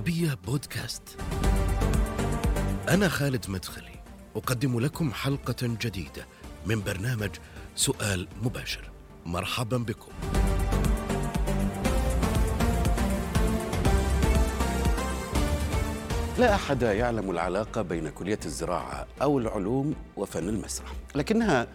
العربية بودكاست. أنا خالد مدخلي، أقدم لكم حلقة جديدة من برنامج سؤال مباشر. مرحبا بكم. لا أحد يعلم العلاقة بين كلية الزراعة أو العلوم وفن المسرح لكنها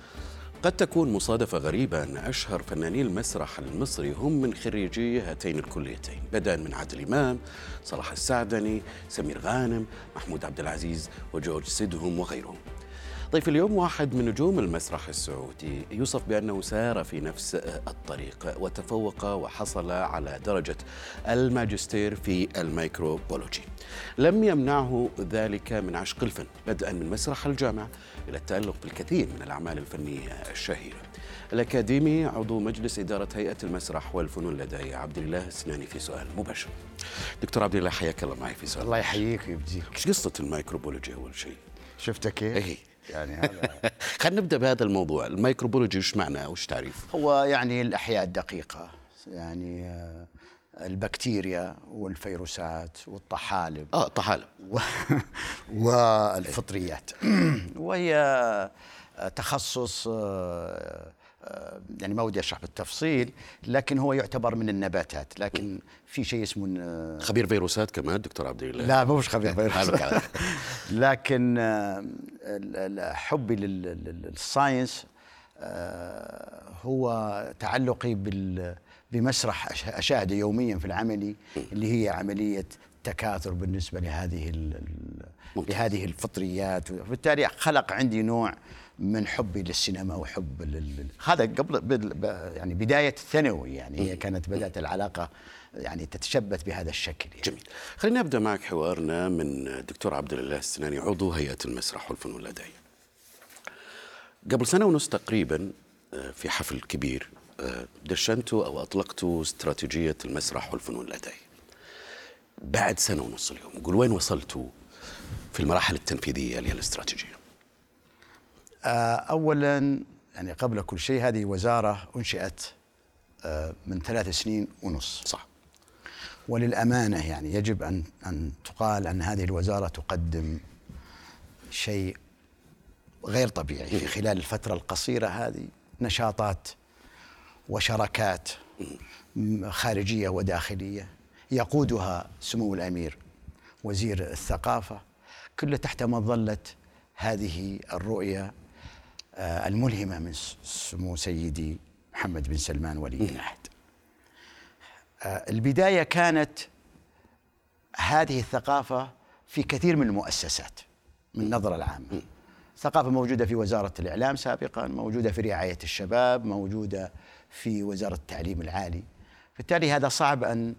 قد تكون مصادفة غريبة أن أشهر فناني المسرح المصري هم من خريجي هاتين الكليتين بدءا من عادل إمام صلاح السعدني سمير غانم محمود عبد العزيز وجورج سيدهم وغيرهم. ضيف اليوم واحد من نجوم المسرح السعودي يوصف بأنه سار في نفس الطريق وتفوق وحصل على درجة الماجستير في الميكروبولوجي لم يمنعه ذلك من عشق الفن بدءا من مسرح الجامعة إلى التألق بالكثير من الأعمال الفنية الشهيرة الأكاديمي عضو مجلس إدارة هيئة المسرح والفنون اللدائية عبد الله السناني في سؤال مباشر دكتور عبد الله حياك الله معي في سؤال الله يحييك ويبقيك إيش قصة ال microbiology أول شيء؟ شفتك كيف؟ إيه. يعني هذا خلينا نبدأ بهذا الموضوع. ال microbiology وش معناه وش تعريفه؟ هو يعني الأحياء الدقيقة يعني آه، البكتيريا والفيروسات والطحالب. آه طحالب. و- والفطريات. وهي تخصص آه، يعني ما ودي أشرح بالتفصيل لكن هو يعتبر من النباتات لكن في شيء اسمه آه، خبير فيروسات كمان دكتور عبد الله لا مو مش خبير هذا فيروس كلام. لكن آه، حبي لل- لل- للساينس آه، هو تعلقي بال- بمسرح اشاهده يوميا في العملي اللي هي عملية تكاثر بالنسبة لهذه. لهذه الفطريات وبالتالي خلق عندي نوع من حبي للسينما وحب لل... هذا قبل ب- يعني بداية الثانوي يعني هي كانت بدأت العلاقة يعني تتشبث بهذا الشكل يعني. جميل. خلينا نبدا معك حوارنا من الدكتور عبد الله السناني عضو هيئة المسرح والفنون اللدائيه قبل سنة ونص تقريبا آه، في حفل كبير آه، دشنتوا أو اطلقتوا استراتيجية المسرح والفنون اللدائيه بعد سنة ونص اليوم قول وين وصلتوا في المراحل التنفيذية للاستراتيجيه اولا يعني قبل كل شيء هذه وزارة أنشئت آه، من ثلاث سنين ونص. صح. وللأمانة يعني يجب أن أن تقال أن هذه الوزارة تقدم شيء غير طبيعي. في خلال الفترة القصيرة هذه نشاطات وشراكات خارجية وداخلية يقودها سمو الأمير وزير الثقافة كله تحت مظلة هذه الرؤية آه، الملهمة من سمو سيدي محمد بن سلمان ولي العهد. آه، البداية كانت هذه الثقافة في كثير من المؤسسات من النظره العامة. الثقافه موجودة في وزارة الإعلام سابقا، موجودة في رعاية الشباب، موجودة في وزارة التعليم العالي. بالتالي هذا صعب أن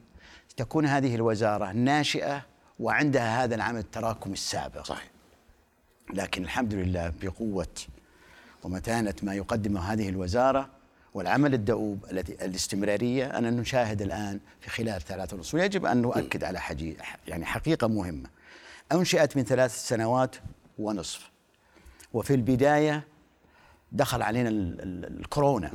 تكون هذه الوزارة ناشئة وعندها هذا العمل التراكمي السابق. صحيح لكن الحمد لله بقوة ومتانة ما يقدمه هذه الوزارة والعمل الدؤوب التي الاستمرارية أنا نشاهد الآن في خلال ثلاثة ونصف ويجب أن نؤكد على حجي يعني حقيقة مهمة. أنشئت من ثلاث سنوات ونصف. وفي البداية دخل علينا ال- ال- الكورونا.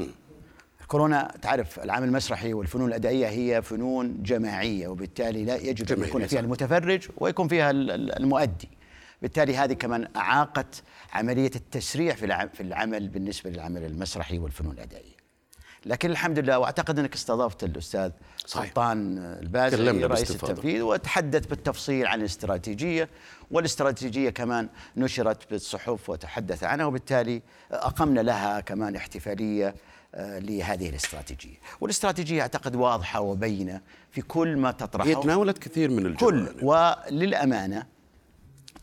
الكورونا تعرف العمل المسرحي والفنون الأدائية هي فنون جماعية وبالتالي لا يجب أن جماعية، يكون فيها. المتفرج ويكون فيها ال- ال- المؤدي. بالتالي هذه كمان أعاقت عملية التسريع في في العمل بالنسبة للعمل المسرحي والفنون الأدائية لكن الحمد لله وأعتقد أنك استضفت الأستاذ صحيح. سلطان البازلي تكلمنا رئيس. التنفيذ وتحدث بالتفصيل عن الاستراتيجية والاستراتيجية كمان نشرت بالصحف وتحدث عنها وبالتالي أقمنا لها كمان احتفالية آه، لهذه الاستراتيجية والاستراتيجية أعتقد واضحة وبينة في كل ما هي تطرحه تناولت كثير من كل الجوانب وللأمانة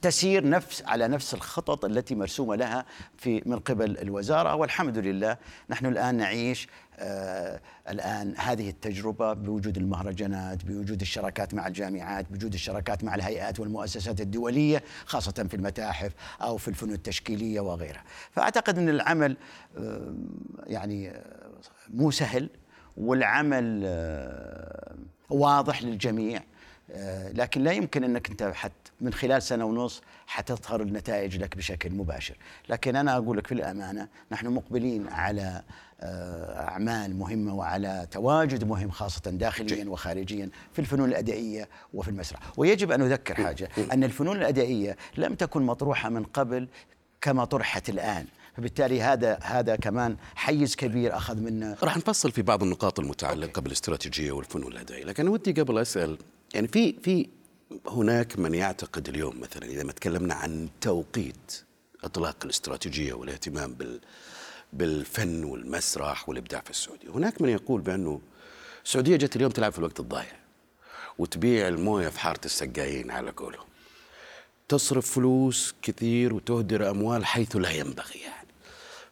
تسير نفس على نفس الخطط التي مرسومة لها في من قبل الوزارة والحمد لله نحن الآن نعيش آه الآن هذه التجربة بوجود المهرجانات بوجود الشراكات مع الجامعات بوجود الشراكات مع الهيئات والمؤسسات الدولية خاصة في المتاحف أو في الفنون التشكيلية وغيرها. فأعتقد أن العمل آه يعني آه، مو سهل والعمل آه، واضح للجميع آه، لكن لا يمكن أنك أنت حت من خلال سنة ونص حتظهر النتائج لك بشكل مباشر، لكن أنا أقول لك في الامانه نحن مقبلين على آه، أعمال مهمة وعلى تواجد مهم خاصة داخليا وخارجيا في الفنون الأدائية وفي المسرح، ويجب أن أذكر حاجة أن الفنون الأدائية لم تكن مطروحة من قبل كما طرحت الآن، فبالتالي هذا هذا كمان حيز كبير أخذ منا راح نفصل في بعض النقاط المتعلقة بالاستراتيجية والفنون الأدائية، لكن ودي قبل أسأل يعني في في هناك من يعتقد اليوم مثلا إذا ما تكلمنا عن توقيت إطلاق الاستراتيجية والاهتمام بال بالفن والمسرح والإبداع في السعودية، هناك من يقول بأنه السعودية جت اليوم تلعب في الوقت الضايع وتبيع الموية في حارة السقايين على قولهم. تصرف فلوس كثير وتهدر أموال حيث لا ينبغي يعني.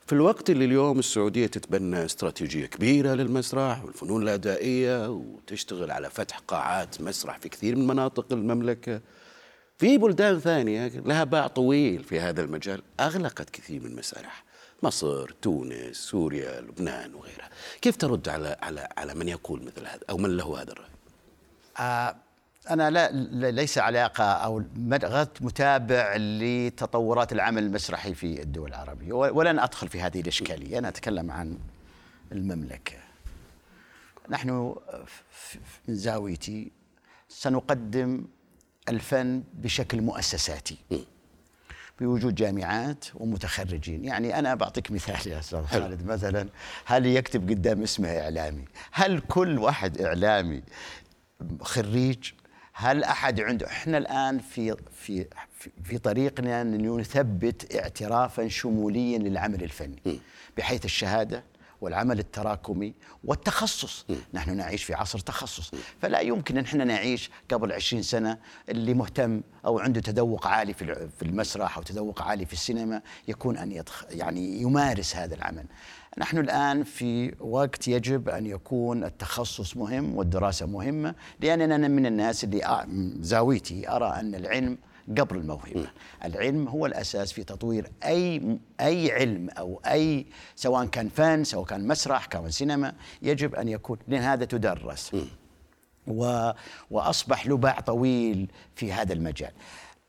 في الوقت اللي اليوم السعودية تتبنى استراتيجية كبيرة للمسرح والفنون الأدائية وتشتغل على فتح قاعات مسرح في كثير من مناطق المملكة في بلدان ثانية لها باع طويل في هذا المجال أغلقت كثير من المسارح مصر، تونس، سوريا، لبنان وغيرها كيف ترد على على على من يقول مثل هذا أو من له هذا الرأي؟ آه أنا لا ليس علاقة أو غد متابع لتطورات العمل المسرحي في الدول العربية ولن أدخل في هذه الإشكالية. أنا أتكلم عن المملكة. نحن من زاويتي سنقدم الفن بشكل مؤسساتي بوجود جامعات ومتخرجين. يعني أنا بعطيك مثال يا أستاذ خالد. مثلا هل يكتب قدام اسمه إعلامي؟ هل كل واحد إعلامي خريج هل أحد عنده؟ إحنا الآن في في في طريقنا أن نثبت اعترافا شموليا للعمل الفني. بحيث الشهادة والعمل التراكمي والتخصص م. نحن نعيش في عصر تخصص م. فلا يمكن إن إحنا نعيش قبل عشرين سنة اللي مهتم أو عنده تذوق عالي في المسرح أو تذوق عالي في السينما يكون أن يدخ يعني يمارس هذا العمل نحن الآن في وقت يجب أن يكون التخصص مهم والدراسة مهمة لأننا من الناس اللي زاويتي أرى أن العلم قبل الموهبة. العلم هو الأساس في تطوير أي أي علم أو أي سواء كان فن سواء كان مسرح كان سينما يجب أن يكون لأن هذا تدرس. و وأصبح له باع طويل في هذا المجال.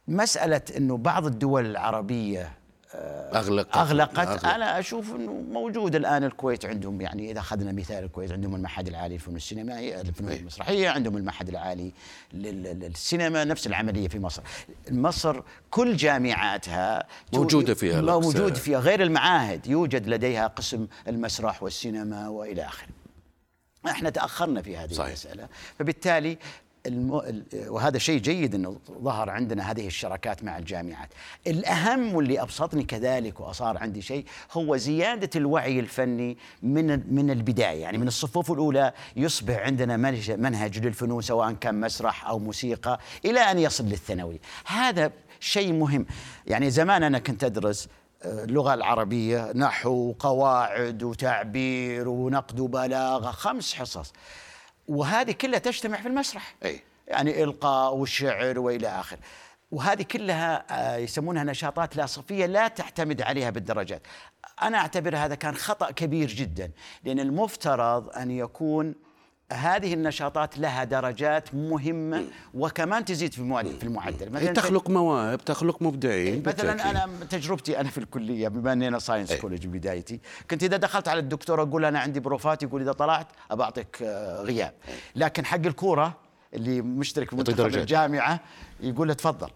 مسألة أنه بعض الدول العربية أغلقت أغلقت أغلق. أنا أشوف أنه موجود الآن الكويت عندهم يعني إذا أخذنا مثال الكويت عندهم المعهد العالي للفنون السينمائية الفنون إيه. المسرحية عندهم المعهد العالي للسينما نفس العملية في مصر مصر كل جامعاتها موجودة فيها موجود فيها غير المعاهد يوجد لديها قسم المسرح والسينما وإلى آخره إحنا تأخرنا في هذه صحيح. المسألة فبالتالي الم... وهذا شيء جيد إنه ظهر عندنا هذه الشراكات مع الجامعات. الأهم واللي أبسطني كذلك واصار عندي شيء هو زيادة الوعي الفني من من البداية، يعني من الصفوف الأولى يصبح عندنا منهج للفنون سواء كان مسرح أو موسيقى إلى أن يصل للثانوي. هذا شيء مهم. يعني زمان أنا كنت أدرس آه، اللغة العربية نحو وقواعد وتعبير ونقد وبلاغة خمس حصص وهذه كلها تجتمع في المسرح. أي. يعني إلقاء والشعر وإلى آخره وهذه كلها آه، يسمونها نشاطات لا صفية لا تعتمد عليها بالدرجات. أنا أعتبر هذا كان خطأ كبير جدا لأن المفترض أن يكون هذه النشاطات لها درجات مهمة وكمان تزيد في المعدل في المعدل. مثلا تخلق مواهب تخلق مبدعين مثلا أنا تجربتي أنا في الكلية بما أني أنا ساينس كولج بدايتي كنت إذا دخلت على الدكتور أقول أنا عندي بروفات يقول إذا طلعت أبعطيك آه، غياب. لكن حق الكورة اللي مشترك في منتخب الجامعة يقول له تفضل.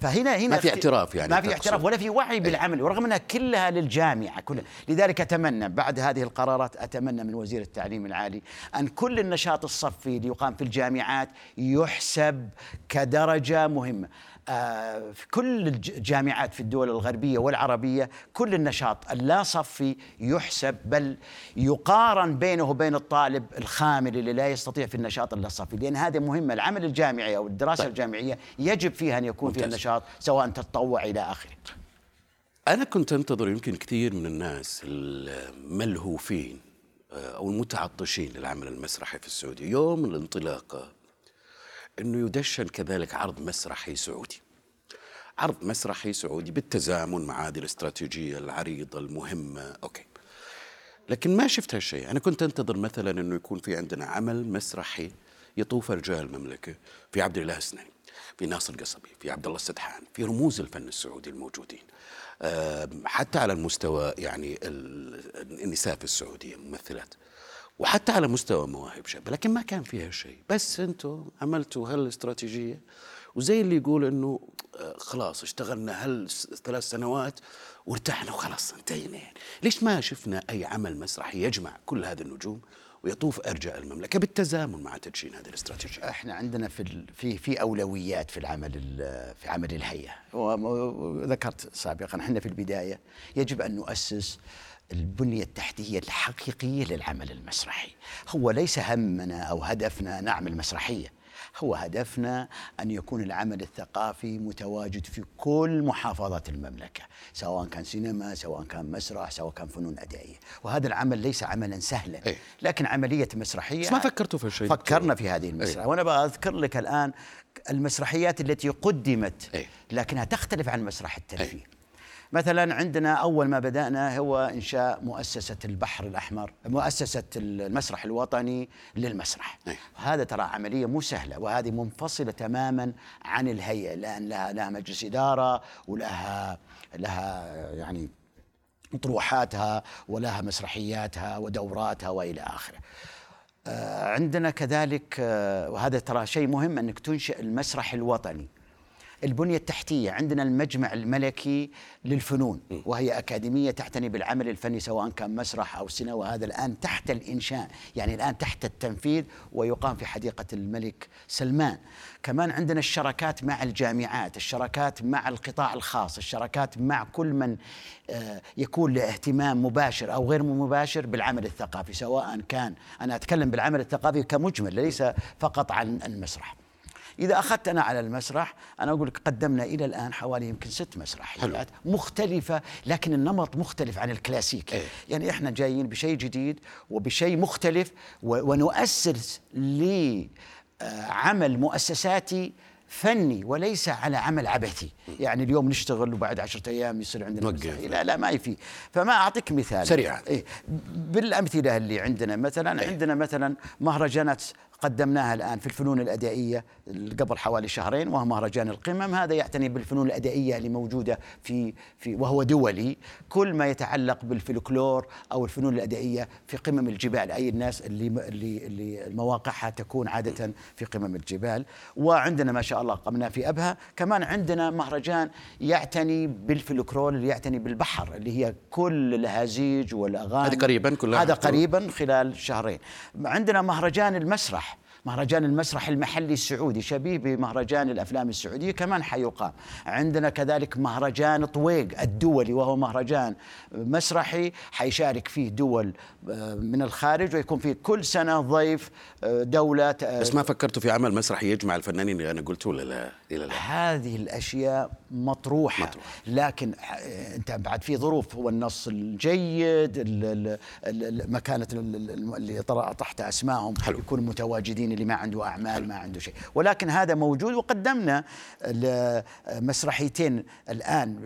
فهنا هنا ما في اعتراف يعني ما في اعتراف ولا في وعي بالعمل ورغم أنها كلها للجامعة كلها. لذلك أتمنى بعد هذه القرارات أتمنى من وزير التعليم العالي أن كل النشاط الصفي اللي يقام في الجامعات يحسب كدرجة مهمة. آه، في كل الجامعات في الدول الغربية والعربية كل النشاط اللا صفي يحسب بل يقارن بينه وبين الطالب الخامل اللي لا يستطيع في النشاط اللا صفي لأن هذا مهمة. العمل الجامعي أو الدراسة طيب. الجامعية يجب فيها أن يكون فيها النشاط سواء تتطوع إلى آخره. أنا كنت أنتظر يمكن كثير من الناس الملهوفين آه، أو المتعطشين للعمل المسرحي في السعودية. يوم الانطلاقة إنه يدشن كذلك عرض مسرحي سعودي. عرض مسرحي سعودي بالتزامن مع هذه الاستراتيجية العريضة المهمة. أوكي. لكن ما شفت هالشيء. أنا كنت أنتظر مثلا إنه يكون في عندنا عمل مسرحي يطوف رجال المملكة في عبد الله السنين في ناصر القصبي في عبد الله السدحان في رموز الفن السعودي الموجودين. حتى على المستوى يعني النساء في السعودية ممثلات. وحتى على مستوى مواهب شابة لكن ما كان فيها شيء. بس أنتم عملتوا هالاستراتيجية وزي اللي يقول إنه آه، خلاص اشتغلنا هالثلاث سنوات وارتحنا وخلاص انتهينا. ليش ما شفنا أي عمل مسرحي يجمع كل هذه النجوم؟ ويطوف أرجاء المملكة بالتزامن مع تدشين هذه الاستراتيجية. إحنا عندنا في في في أولويات في العمل في عمل الهيئة. وذكرت سابقا إحنا في البداية يجب أن نؤسس البنية التحتية الحقيقية للعمل المسرحي. هو ليس همنا أو هدفنا نعمل مسرحية. هو هدفنا أن يكون العمل الثقافي متواجد في كل محافظات المملكة سواء كان سينما سواء كان مسرح سواء كان فنون أدائية. وهذا العمل ليس عملا سهلا أي. لكن عملية مسرحية بس ما فكرتوا في شيء؟ فكرنا في هذه المسرح. وأنا بأذكر لك الآن المسرحيات التي قدمت أي. لكنها تختلف عن مسرح الترفيه مثلا عندنا أول ما بدأنا هو إنشاء مؤسسة البحر الأحمر مؤسسة المسرح الوطني للمسرح. هذا ترى عملية مو سهلة وهذه منفصلة تماما عن الهيئة لأن لها لها مجلس إدارة ولها لها يعني طروحاتها ولها مسرحياتها ودوراتها وإلى آخره. آه، عندنا كذلك آه، وهذا ترى شيء مهم إنك تنشئ المسرح الوطني البنية التحتية عندنا المجمع الملكي للفنون وهي أكاديمية تعتني بالعمل الفني سواء كان مسرح أو سينما وهذا الآن تحت الإنشاء يعني الآن تحت التنفيذ ويقام في حديقة الملك سلمان. كمان عندنا الشراكات مع الجامعات الشراكات مع القطاع الخاص الشراكات مع كل من آه، يكون له اهتمام مباشر أو غير مباشر بالعمل الثقافي سواء كان أنا أتكلم بالعمل الثقافي كمجمل ليس فقط عن المسرح. إذا أخذتنا على المسرح أنا أقول لك قدمنا إلى الآن حوالي يمكن ست مسرحيات مختلفة لكن النمط مختلف عن الكلاسيكي إيه؟ يعني إحنا جايين بشيء جديد وبشيء مختلف ونؤسس لعمل مؤسساتي فني وليس على عمل عبثي. يعني اليوم نشتغل وبعد عشرة أيام يصير عندنا لا لا ما يفي فما أعطيك مثال. سريعا. إيه. بالأمثلة اللي عندنا مثلا إيه؟ عندنا مثلا مهرجانات قدمناها الآن في الفنون الأدائية قبل حوالي شهرين وهو مهرجان القمم. هذا يعتني بالفنون الأدائية اللي موجودة في في وهو دولي. كل ما يتعلق بالفلكلور أو الفنون الأدائية في قمم الجبال أي الناس اللي اللي اللي مواقعها تكون عادة في قمم الجبال. وعندنا ما شاء الله قمنا في أبها. كمان عندنا مهرجان يعتني بالفلكلور اللي يعتني بالبحر اللي هي كل الهزيج والأغاني. هذه قريبا كلها. هذا قريبا خلال شهرين. عندنا مهرجان المسرح. مهرجان المسرح المحلي السعودي شبيه بمهرجان الأفلام السعودية كمان حيقام. عندنا كذلك مهرجان طويق الدولي وهو مهرجان مسرحي حيشارك فيه دول آه، من الخارج ويكون فيه كل سنة ضيف آه، دولة آه، بس ما فكرتوا في عمل مسرحي يجمع الفنانين اللي أنا قلت ولا لا؟ لا هذه الأشياء مطروحة. مطروح. لكن أنت بعد في ظروف هو النص الجيد مكانة اللي طرحت أسمائهم. حلو. يكونوا متواجدين اللي ما عنده أعمال ما عنده شيء. ولكن هذا موجود. وقدمنا مسرحيتين الآن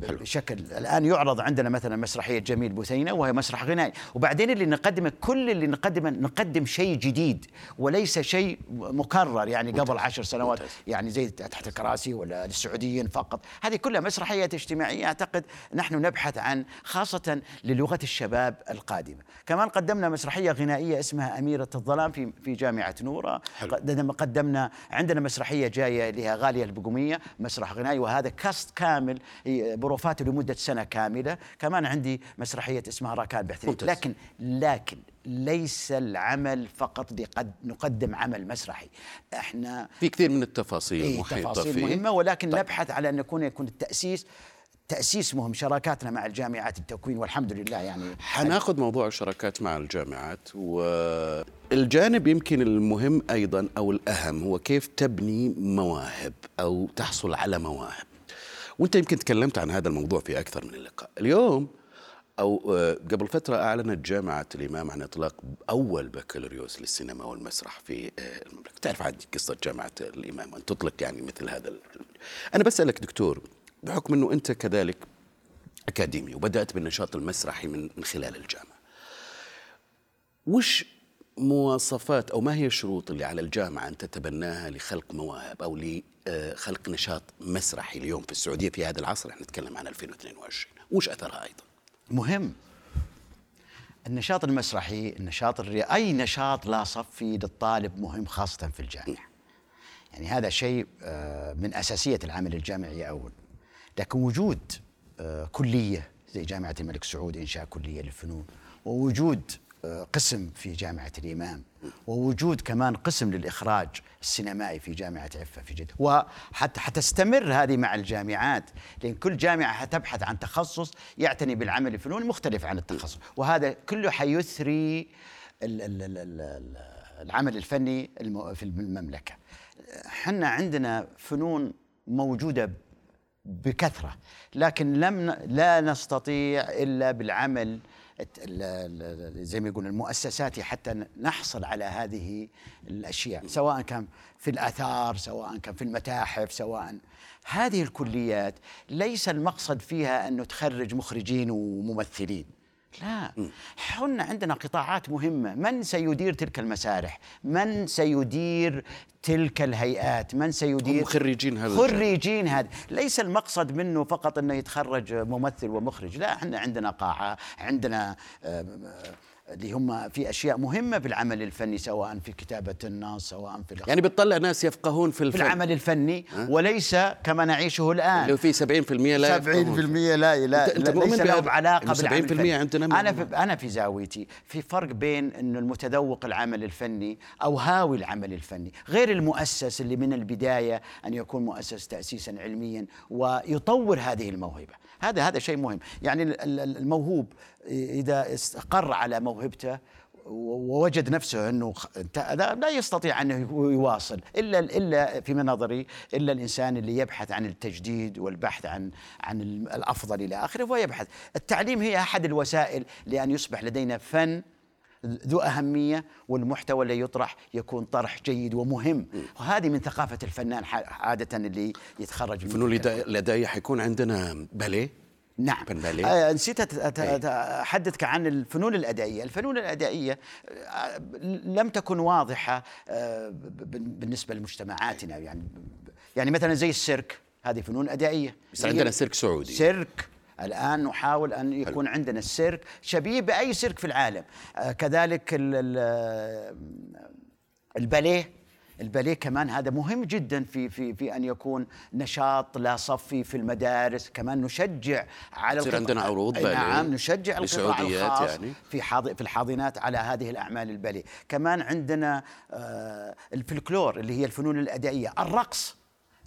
بشكل الآن يعرض عندنا مثلا مسرحية جميل بثينه وهي مسرح غنائي. وبعدين اللي نقدمه كل اللي نقدمه نقدم شيء جديد وليس شيء مكرر يعني قبل عشر سنوات. يعني زي تحت الكراسي ولا للسعوديين فقط. هذه كلها مسرحيات اجتماعية. أعتقد نحن نبحث عن خاصة للغة الشباب القادمة. كمان قدمنا مسرحية غنائية اسمها أميرة الظلام في في جامعة نور الثوره قدمنا عندنا مسرحية جاية اللي هي غالية البقومية مسرح غنائي وهذا كاست كامل بروفاته لمدة سنة كاملة. كمان عندي مسرحية اسمها راكان بحثين لكن لكن ليس العمل فقط لقد نقدم عمل مسرحي. إحنا في كثير من التفاصيل إيه محيطه تفاصيل فيه. مهمة ولكن طيب. نبحث على أن يكون يكون التاسيس تأسيس مهم. شراكاتنا مع الجامعات التكوين والحمد لله يعني. حناخذ موضوع الشراكات مع الجامعات والجانب يمكن المهم أيضا أو الأهم هو كيف تبني مواهب أو تحصل على مواهب. وأنت يمكن تكلمت عن هذا الموضوع في أكثر من لقاء اليوم أو آه، قبل فترة أعلنت جامعة الإمام عن إطلاق أول بكالوريوس للسينما والمسرح في آه، المملكة. تعرف عن قصة جامعة الإمام أن تطلق يعني مثل هذا أنا بسألك دكتور بحكم أنه أنت كذلك أكاديمي وبدأت بالنشاط المسرحي من خلال الجامعة وش مواصفات أو ما هي الشروط اللي على الجامعة أن تتبناها لخلق مواهب أو لخلق نشاط مسرحي اليوم في السعودية في هذا العصر؟ إحنا نتكلم عن 2022 وش أثرها أيضا؟ مهم. النشاط المسرحي النشاط الري... أي نشاط لا صفي للطالب مهم خاصة في الجامعة. يعني هذا شيء آه، من أساسية العمل الجامعي أول. لكن وجود آه، كلية زي جامعة الملك سعود إنشاء كلية للفنون ووجود آه، قسم في جامعة الإمام ووجود كمان قسم للإخراج السينمائي في جامعة عفة في جدة. وحتى حتستمر هذه مع الجامعات لأن كل جامعة حتبحث عن تخصص يعتني بالعمل الفنوني مختلف عن التخصص. وهذا كله حيثري ال- ال- ال- ال- العمل الفني في المملكة. حنا عندنا فنون موجودة بكثرة لكن لم لا نستطيع إلا بالعمل زي ما يقول المؤسساتي حتى نحصل على هذه الأشياء سواء كان في الآثار سواء كان في المتاحف سواء هذه الكليات ليس المقصد فيها أنه تخرج مخرجين وممثلين. لا. حنا عندنا قطاعات مهمة. من سيدير تلك المسارح؟ من سيدير تلك الهيئات؟ من سيدير هم خريجين هذا. خريجين هذا. ليس المقصد منه فقط أنه يتخرج ممثل ومخرج. لا إحنا عندنا قاعة عندنا آه، اللي هم في أشياء مهمة في العمل الفني سواء في كتابة النص سواء في يعني بتطلع ناس يفقهون في في الفن. العمل الفني وليس كما نعيشه الآن. اللي في 70% لا 70% يفقهون. لا لا لا- مؤمن ليس بهذا؟ لهم علاقة بالعمل 70% الفني. عندنا أنا في أنا في زاويتي. في فرق بين انه المتذوق العمل الفني أو هاوي العمل الفني. غير المؤسس اللي من البداية أن يكون مؤسس تاسيسا علميا ويطور هذه الموهبة. هذا هذا شيء مهم. يعني ال- ال- الموهوب إذا استقر على موهبته ووجد نفسه أنه لا يستطيع أن يواصل الا إلا في نظري إلا الإنسان اللي يبحث عن التجديد والبحث عن عن ال- الأفضل إلى آخره ويبحث التعليم هي أحد الوسائل لأن يصبح لدينا فن ذو أهمية والمحتوى اللي يطرح يكون طرح جيد ومهم. وهذه من ثقافة الفنان عادة اللي يتخرج من الفنون تلك الإدا- الادائيه حيكون عندنا باليه. نعم. باليه آه نسيت إيه. أحدثك عن الفنون الأدائية، الفنون الأدائية آه، لم تكن واضحة آه، ب- ب- بالنسبة لمجتمعاتنا. يعني يعني مثلا زي السيرك هذه فنون أدائية. بس عندنا سيرك سعودي. سيرك الآن نحاول أن يكون حلو. عندنا السيرك شبيه بأي سيرك في العالم. آه، كذلك ال- الباليه. الباليه كمان هذا مهم جدا في في في أن يكون نشاط لا صفي في المدارس كمان نشجع على يصير عندنا عروض بألية نعم نشجع القطاع الخاص يعني. في حاض في الحاضنات على هذه الأعمال البالية. كمان عندنا آه، الفلكلور اللي هي الفنون الأدائية الرقص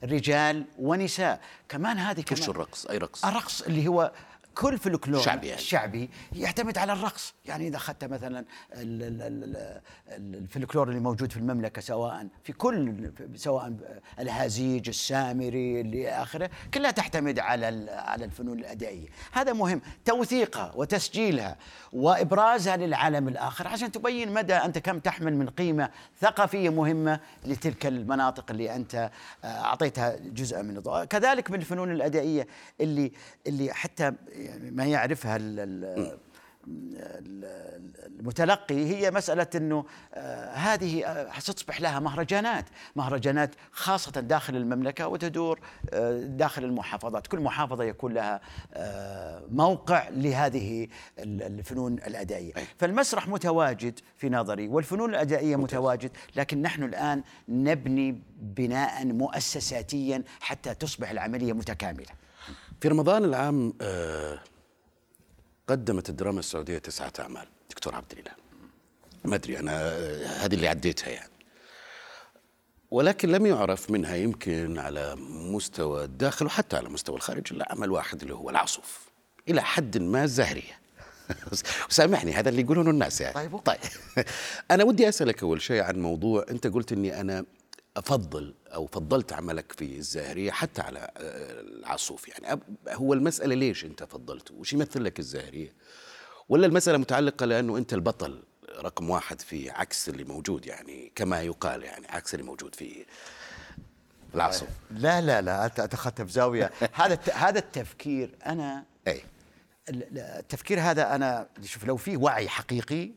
رجال ونساء. كمان هذه كمان الرقص؟ أي رقص؟ الرقص اللي هو كل فلكلور شعبي يعني. شعبي يعتمد على الرقص. يعني إذا أخذت مثلا ال- ال- ال- ال- الفلكلور اللي موجود في المملكة سواء في كل سواء الهازيج السامري اللي آخره كلها تعتمد على على الفنون الأدائية. هذا مهم. توثيقها وتسجيلها وإبرازها للعالم الآخر عشان تبين مدى أنت كم تحمل من قيمة ثقافية مهمة لتلك المناطق اللي أنت آه، أعطيتها جزء من الضوء. كذلك من الفنون الأدائية اللي اللي حتى ما يعرفها ال- ال- ال- المتلقي هي مسألة أنه آه، هذه آه، ستصبح لها مهرجانات مهرجانات خاصة داخل المملكة وتدور آه، داخل المحافظات. كل محافظة يكون لها موقع لهذه ال- الفنون الأدائية. فالمسرح متواجد في نظري والفنون الأدائية متواجد لكن نحن الآن نبني بناء مؤسساتيا حتى تصبح العملية متكاملة. في رمضان العام آه، قدمت الدراما السعودية تسعة أعمال. دكتور عبد الإله. ما أدري أنا آه، هذه اللي عديتها يعني. ولكن لم يعرف منها يمكن على مستوى الداخل وحتى على مستوى الخارج إلا عمل واحد اللي هو العصف إلى حد ما زهرية. وسامحني هذا اللي يقولونه الناس يعني. طيب. طيب. أنا ودي أسألك أول شيء عن موضوع أنت قلت إني أنا أفضل أو فضلت عملك في الزاهريه حتى على آه، العصوف يعني؟ هو المسألة ليش أنت فضلته وش يمثل لك الزاهريه ولا المسألة متعلقة لأنه أنت البطل رقم واحد في عكس اللي موجود يعني كما يقال يعني عكس اللي موجود في العصف لا لا لا انت أنت اخذتها بزاويه هذا هذا التفكير أنا أي. ال- ال- التفكير هذا أنا شوف لو في وعي حقيقي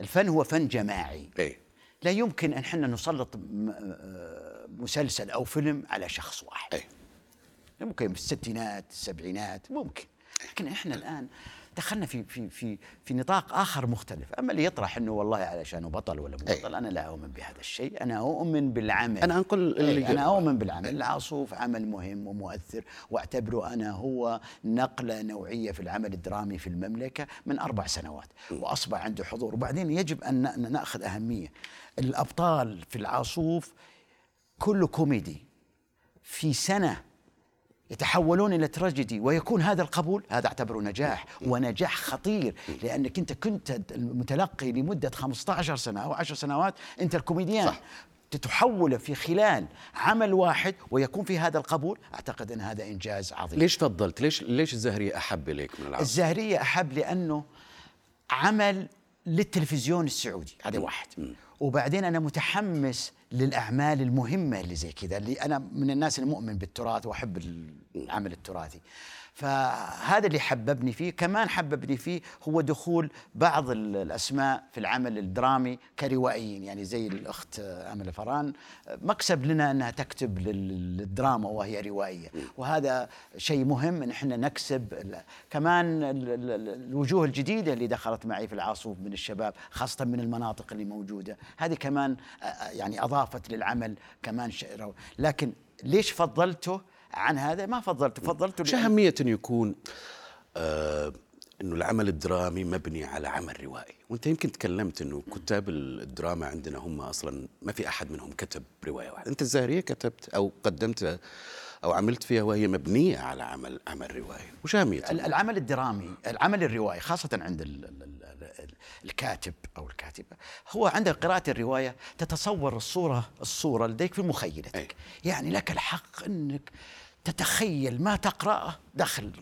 الفن هو فن جماعي. أي. لا يمكن أن إحنا نسلط آه، مسلسل أو فيلم على شخص واحد. أي. ممكن في الستينات السبعينات ممكن. لكن إحنا الآن دخلنا في في في في نطاق آخر مختلف، أما اللي يطرح إنه والله علشانه بطل ولا مو أي. بطل أنا لا أؤمن بهذا الشيء، أنا أؤمن بالعمل. أنا أنقل اللي أي، أنا. أؤمن بالعمل، العاصوف عمل مهم ومؤثر واعتبره أنا هو نقلة نوعية في العمل الدرامي في المملكة من أربع سنوات. وأصبح عنده حضور، وبعدين يجب أن نأخذ أهمية. الأبطال في العاصوف كله كوميدي. في سنة يتحولون إلى تراجيدي ويكون هذا القبول هذا أعتبره نجاح ونجاح خطير لأنك أنت كنت المتلقي لمدة 15 سنة أو 10 سنوات أنت الكوميديان. صح. تتحول في خلال عمل واحد ويكون في هذا القبول أعتقد أن هذا إنجاز عظيم. ليش فضلت ليش ليش الزهرية أحب إليك من العصر الزهرية أحب لأنه عمل للتلفزيون السعودي هذا واحد. وبعدين أنا متحمس للأعمال المهمة اللي زي كذا اللي أنا من الناس المؤمن بالتراث وأحب العمل التراثي. فهذا اللي حببني فيه. كمان حببني فيه هو دخول بعض ال- الأسماء في العمل الدرامي كروائيين يعني زي الأخت أمل فران. مكسب لنا أنها تكتب لل- للدراما وهي روائية. وهذا شيء مهم أن إحنا نكسب كمان ال- ال- ال- الوجوه الجديدة اللي دخلت معي في العاصوف من الشباب خاصة من المناطق اللي موجودة. هذه كمان آه، آه، يعني أضافت للعمل كمان شيء لكن ليش فضلته عن هذا؟ ما فضلته فضلته شو أهمية أن يكون آه أنه العمل الدرامي مبني على عمل روائي؟ وأنت يمكن تكلمت أنه كتاب الدراما عندنا هم أصلا ما في أحد منهم كتب رواية واحدة. أنت الزهرية كتبت أو قدمت أو عملت فيها وهي مبنية على عمل عمل روائي وش أهمية ال- العمل الدرامي العمل الروائي خاصة عند ال ال ال ال الكاتب أو الكاتبة هو عند قراءة الرواية تتصور الصورة الصورة لديك في مخيلتك. أي. يعني لك الحق أنك تتخيل ما تقرأه داخل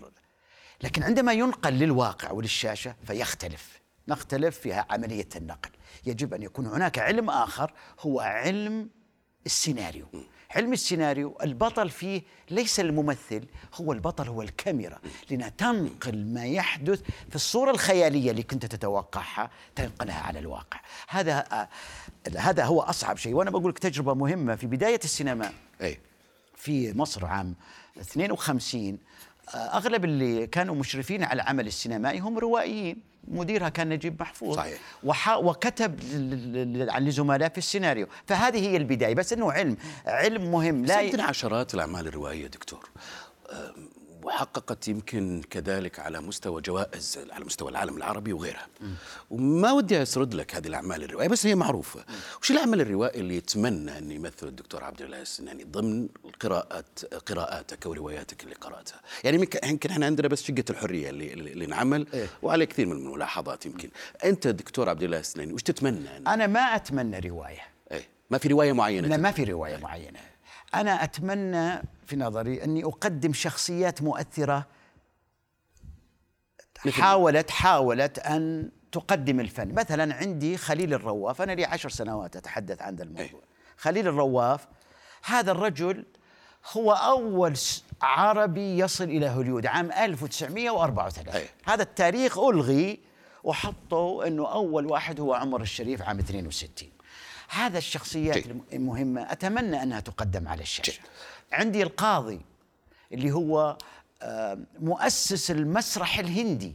لكن عندما ينقل للواقع وللشاشة فيختلف. نختلف في عملية النقل. يجب أن يكون هناك علم آخر هو علم السيناريو. علم السيناريو البطل فيه ليس الممثل هو البطل هو الكاميرا. لأنها تنقل ما يحدث في الصورة الخيالية اللي كنت تتوقعها تنقلها على الواقع. هذا آه، هذا هو أصعب شيء. وأنا بقول لك تجربة مهمة. في بداية السينما أي. في مصر عام 52 آه، أغلب اللي كانوا مشرفين على العمل السينمائي هم روائيين. مديرها كان نجيب محفوظ. صحيح. وحا وكتب ل- لزملاء في السيناريو. فهذه هي البداية. بس إنه علم علم مهم. لا عندنا عشرات الأعمال الروائية دكتور. وحققت يمكن كذلك على مستوى جوائز على مستوى العالم العربي وغيرها. وما ودي أسرد لك هذه الأعمال الروائية بس هي معروفة. وش العمل الروائي اللي يتمنى أن يمثل الدكتور عبد الله السناني ضمن قراءات قراءاتك أو رواياتك اللي قرأتها. يعني يمكن إحنا عندنا بس شقة الحرية اللي, اللي انعمل إيه. وعليه كثير من الملاحظات يمكن. أنت دكتور عبد الله السناني وش تتمنى؟ أن... أنا ما أتمنى رواية. أي. ما في رواية معينة لا ما في رواية معينة. أنا أتمنى في نظري أني أقدم شخصيات مؤثرة مثل- حاولت حاولت أن تقدم الفن مثلا عندي خليل الرواف أنا لي عشر سنوات أتحدث عن الموضوع أي. خليل الرواف هذا الرجل هو أول س- عربي يصل إلى هوليود عام 1934 أي. هذا التاريخ ألغي وحطوا إنه أول واحد هو عمر الشريف عام 62 هذا الشخصيات جيد. المهمة أتمنى أنها تقدم على جيد. الشاشه عندي القاضي اللي هو آه، مؤسس المسرح الهندي.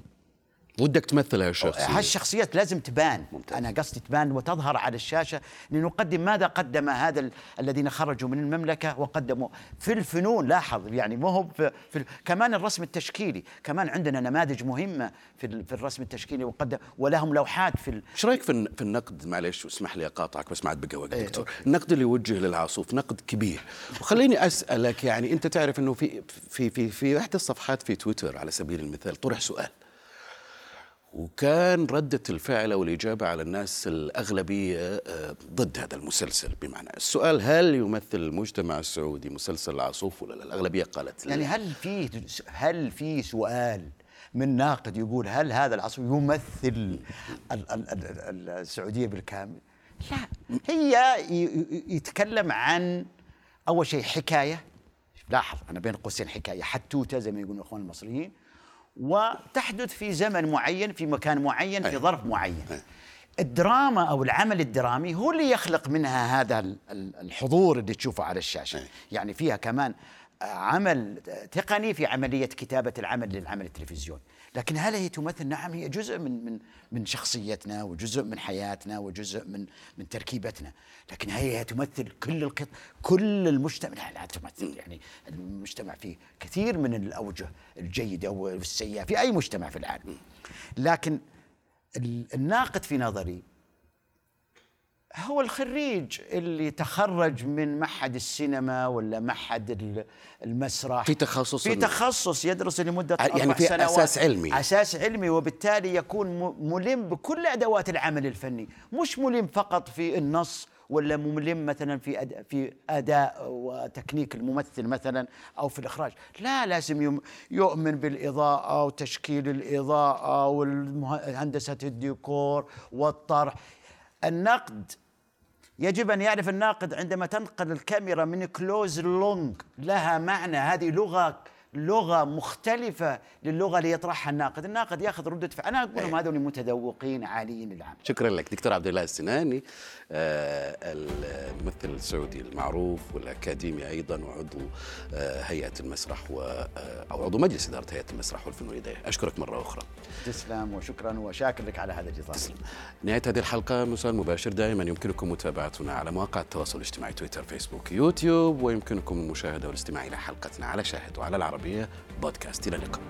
ودك تمثل هالشخصية. هالشخصيات لازم تبان. ممتاز. أنا قصدي تبان وتظهر على الشاشة لنقدم ماذا قدم هذا ال- الذين خرجوا من المملكة وقدموا في الفنون. لاحظ يعني مو هو في, في ال- كمان الرسم التشكيلي. كمان عندنا نماذج مهمة في ال- في الرسم التشكيلي وقدم ولهم لوحات في ال- إيش رأيك في الن- في النقد؟ معلش واسمح لي أقاطعك بس ما عاد بقى وقت إيه، دكتور. أوكي. النقد اللي يوجه للعاصوف نقد كبير. وخليني أسألك يعني أنت تعرف إنه في في في في إحدى الصفحات في تويتر على سبيل المثال طرح سؤال. وكان ردة الفعل أو الإجابة على الناس الأغلبية آه، ضد هذا المسلسل بمعنى السؤال هل يمثل المجتمع السعودي مسلسل العاصوف ولا لا؟ الأغلبية قالت لا. يعني هل في هل في سؤال من ناقد يقول هل هذا العصر يمثل ال- ال- ال- ال- السعودية بالكامل؟ لا. هي يتكلم عن أول شيء حكاية. لاحظ أنا بين قوسين حكاية. حتوتة زي ما يقولون الإخوان المصريين. وتحدث في زمن معين في مكان معين في. ظرف معين. الدراما أو العمل الدرامي هو اللي يخلق منها هذا ال- ال- الحضور اللي تشوفه على الشاشة. يعني فيها كمان عمل تقني في عملية كتابة العمل للعمل التلفزيوني لكن هل هي تمثل؟ نعم هي جزء من من من شخصيتنا وجزء من حياتنا وجزء من من تركيبتنا. لكن هي تمثل كل القط كل المجتمع؟ لا, لا تمثل. يعني المجتمع فيه كثير من الأوجه الجيدة والسيئة في أي مجتمع في العالم. لكن ال- الناقد في نظري هو الخريج اللي تخرج من معهد السينما ولا معهد ال- المسرح في تخصص في تخصص يدرس لمدة يعني أربع في سنوات أساس علمي. أساس علمي وبالتالي يكون ملم بكل أدوات العمل الفني مش ملم فقط في النص ولا ملم مثلا في أد... في أداء وتكنيك الممثل مثلا أو في الإخراج لا لازم. يؤمن بالإضاءة وتشكيل الإضاءة وهندسه الديكور والطرح النقد يجب أن يعرف الناقد عندما تنقل الكاميرا من كلوز لونج لها معنى. هذه لغة لغة مختلفة للغة اللي يطرحها الناقد، الناقد ياخذ ردة فعل، أنا أقول لهم هذول متذوقين عاليين للعمل. شكرا لك. دكتور عبد الله السناني آه، الممثل السعودي المعروف والأكاديمي أيضا وعضو آه، هيئة المسرح و آه، أو عضو مجلس إدارة هيئة المسرح والفنون اليديه أشكرك مرة أخرى. تسلم وشكرا وشاكر لك على هذا الاضافه. تسلم. نهاية هذه الحلقة مساء مباشر. دائما يمكنكم متابعتنا على مواقع التواصل الاجتماعي تويتر فيسبوك يوتيوب ويمكنكم المشاهدة والاستماع إلى حلقتنا على شاهد وعلى العربية. بودكاست إلى اللقاء.